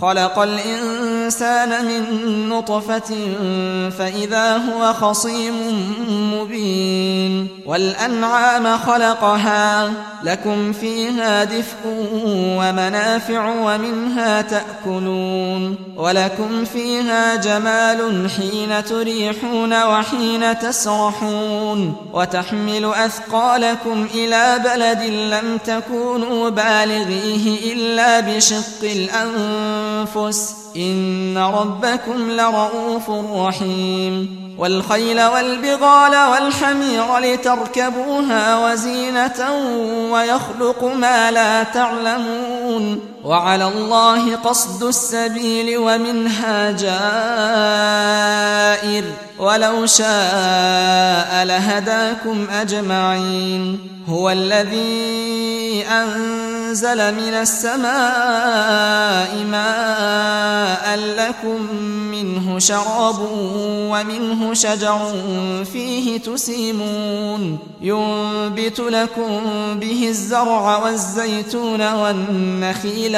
خلق الإنسان من نطفة فإذا هو خصيم مبين والأنعام خلقها لكم فيها دفء ومنافع ومنها تأكلون ولكم فيها جمال حين تريحون وحين تسرحون وتحمل أثقالكم إلى بلد لم تكونوا بالغيه إلا بشق الأنفس إن ربكم لرؤوف رحيم والخيل والبغال والحمير لتركبوها وزينة ويخلق ما لا تعلمون وعلى الله قصد السبيل ومنها جائر ولو شاء لهداكم أجمعين هو الذي أنزل من السماء ماء لكم منه شراب ومنه شجر فيه تسيمون ينبت لكم به الزرع والزيتون والنخيل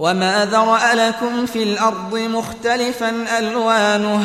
وما ذرأ لكم في الأرض مختلفا ألوانه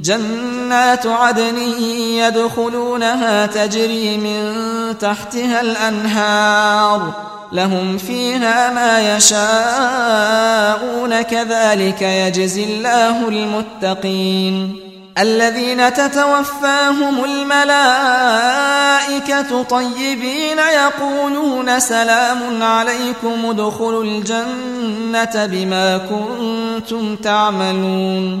جنات عدن يدخلونها تجري من تحتها الأنهار لهم فيها ما يشاءون كذلك يجزي الله المتقين الذين تتوفاهم الملائكة طيبين يقولون سلام عليكم ادخلوا الجنة بما كنتم تعملون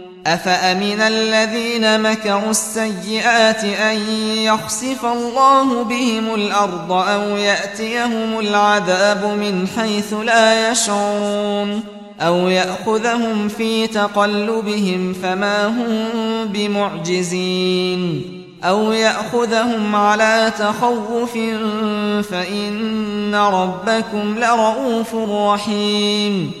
أفأمن الذين مكروا السيئات أن يخسف الله بهم الأرض أو يأتيهم العذاب من حيث لا يشعرون أو يأخذهم في تقلبهم فما هم بمعجزين أو يأخذهم على تخوف فإن ربكم لرؤوف رحيم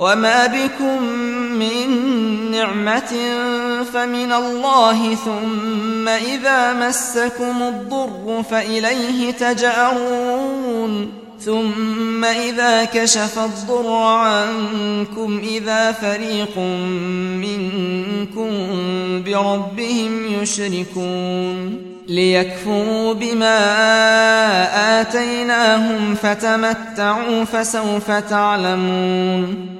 وما بكم من نعمة فمن الله ثم إذا مسكم الضر فإليه تجأرون ثم إذا كشف الضر عنكم إذا فريق منكم بربهم يشركون ليكفروا بما آتيناهم فتمتعوا فسوف تعلمون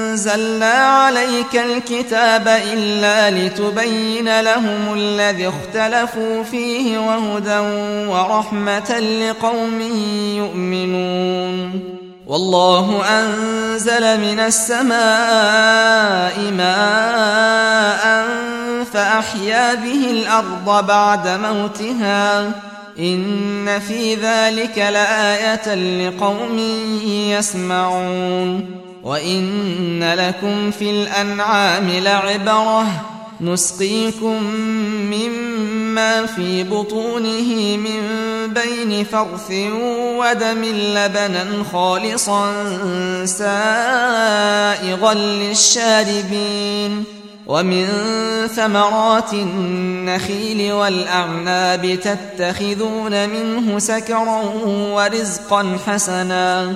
أنزلنا عليك الكتاب إلا لتبين لهم الذي اختلفوا فيه وهدى ورحمة لقوم يؤمنون. والله أنزل من السماء ماء فأحيا به الأرض بعد موتها. إن في ذلك لآية لقوم يسمعون. وإن لكم في الأنعام لعبرة نسقيكم مما في بطونه من بين فرث ودم لبنا خالصا سائغا للشاربين ومن ثمرات النخيل والأعناب تتخذون منه سكرا ورزقا حسنا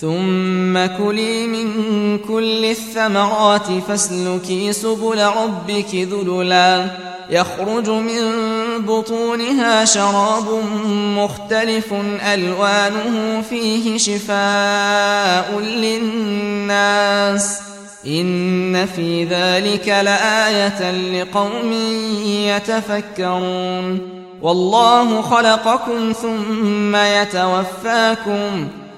ثم كلي من كل الثمرات فاسلكي سبل ربك ذللا. يخرج من بطونها شراب مختلف ألوانه فيه شفاء للناس. إن في ذلك لآية لقوم يتفكرون. والله خلقكم ثم يتوفاكم.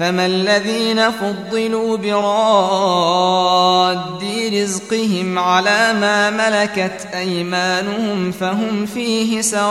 فما الذين فضلوا براد رزقهم على ما ملكت أيمانهم فهم فيه سواء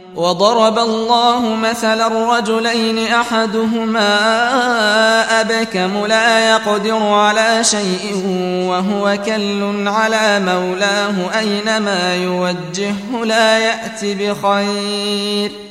وضرب الله مثلا رجلين أحدهما أبكم لا يقدر على شيء وهو كل على مولاه أينما يوجهه لا يات بخير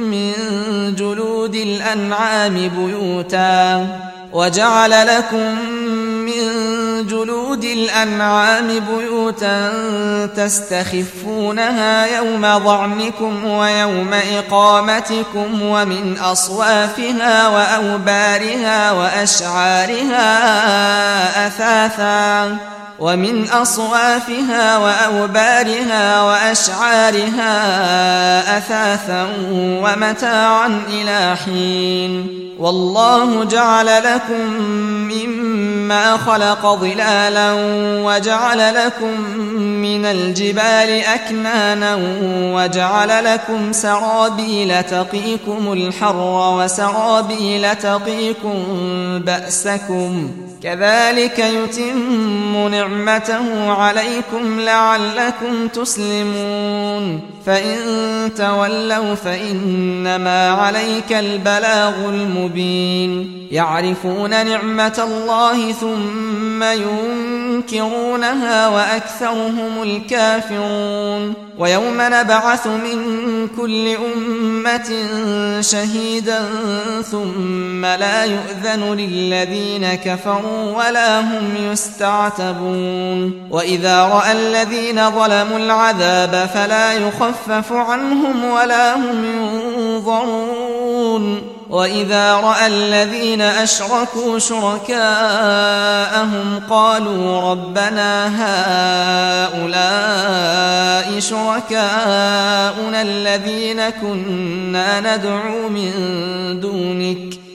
من جلود الأنعام بيوتا وجعل لكم من جلود الأنعام بيوتا تستخفونها يوم ظعنكم ويوم إقامتكم ومن أصوافها وأوبارها وأشعارها أثاثا ومن أصوافها وأوبارها وأشعارها أثاثا ومتاعا إلى حين. والله جعل لكم مما خلق ظلالا وجعل لكم من الجبال أكنانا وجعل لكم سرابيل تقيكم الحر وسرابيل تقيكم بأسكم كذلك يتم نعمته عليكم لعلكم تسلمون. فإن تولوا فإنما عليك البلاغ المبين. يعرفون نعمة الله ثم ينكرونها وأكثرهم الكافرون. ويوم نبعث من كل أمة شهيدا ثم لا يؤذن للذين كفروا ولا هم يستعتبون. وإذا رأى الذين ظلموا العذاب فلا يخفف عنهم ولا هم ينظرون. وإذا رأى الذين أشركوا شركاءهم قالوا ربنا هؤلاء شركاؤنا الذين كنا ندعو من دونك.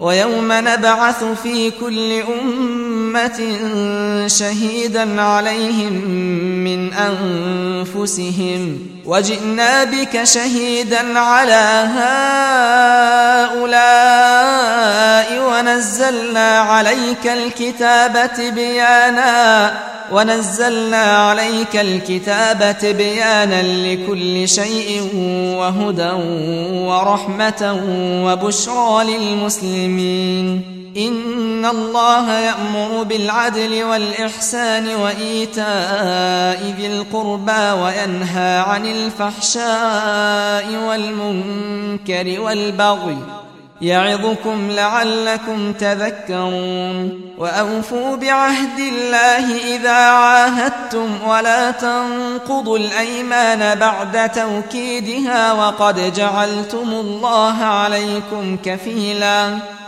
ويوم نبعث في كل أمة شهيدا عليهم من أنفسهم. وجئنا بك شهيدا على هؤلاء ونزلنا عليك الكتاب تبيانا ونزلنا عليك الكتاب تبيانا لكل شيء وهدى ورحمة وبشرى للمسلمين. إن الله يأمر بالعدل والإحسان وإيتاء ذي القربى وينهى عن الفحشاء والمنكر والبغي يعظكم لعلكم تذكرون وأوفوا بعهد الله إذا عاهدتم ولا تنقضوا الأيمان بعد توكيدها وقد جعلتم الله عليكم كفيلا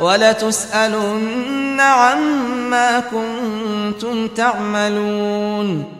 ولتسألن عما كنتم تعملون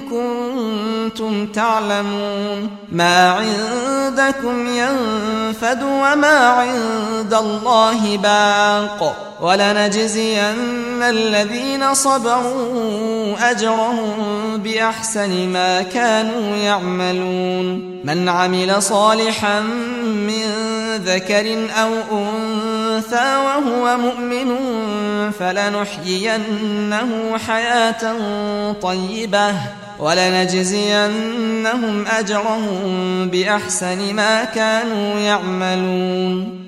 كنتم تعلمون ما عندكم ينفد وما عند الله باق. ولنجزين الذين صبروا أجرهم بأحسن ما كانوا يعملون. من عمل صالحا من ذكر أو أنثى وهو مؤمن فلنحيينه حياة طيبة ولنجزينهم أجرهم بأحسن ما كانوا يعملون.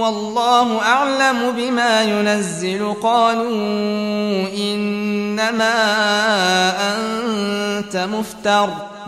والله أعلم بما ينزل. قالوا إنما أنت مفتر.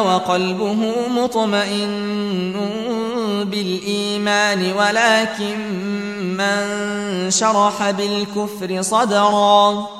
وقلبه مطمئن بالإيمان ولكن من شرح بالكفر صدرا.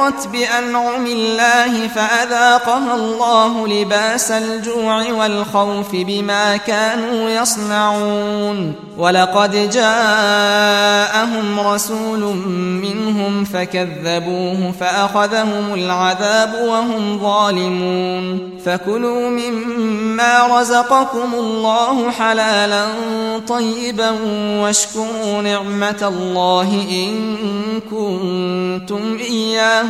فكفرت بأنعم الله فأذاقها الله لباس الجوع والخوف بما كانوا يصنعون. ولقد جاءهم رسول منهم فكذبوه فأخذهم العذاب وهم ظالمون. فكلوا مما رزقكم الله حلالا طيبا واشكروا نعمة الله إن كنتم إياه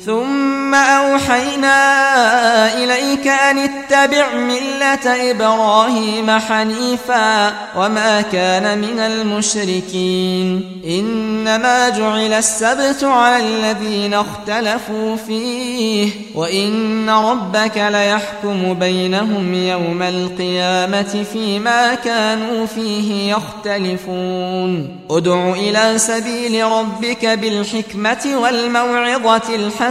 ثم أوحينا إليك أن اتبع ملة إبراهيم حنيفا وما كان من المشركين. إنما جعل السبت على الذين اختلفوا فيه وإن ربك ليحكم بينهم يوم القيامة فيما كانوا فيه يختلفون. ادع إلى سبيل ربك بالحكمة والموعظة الحسنة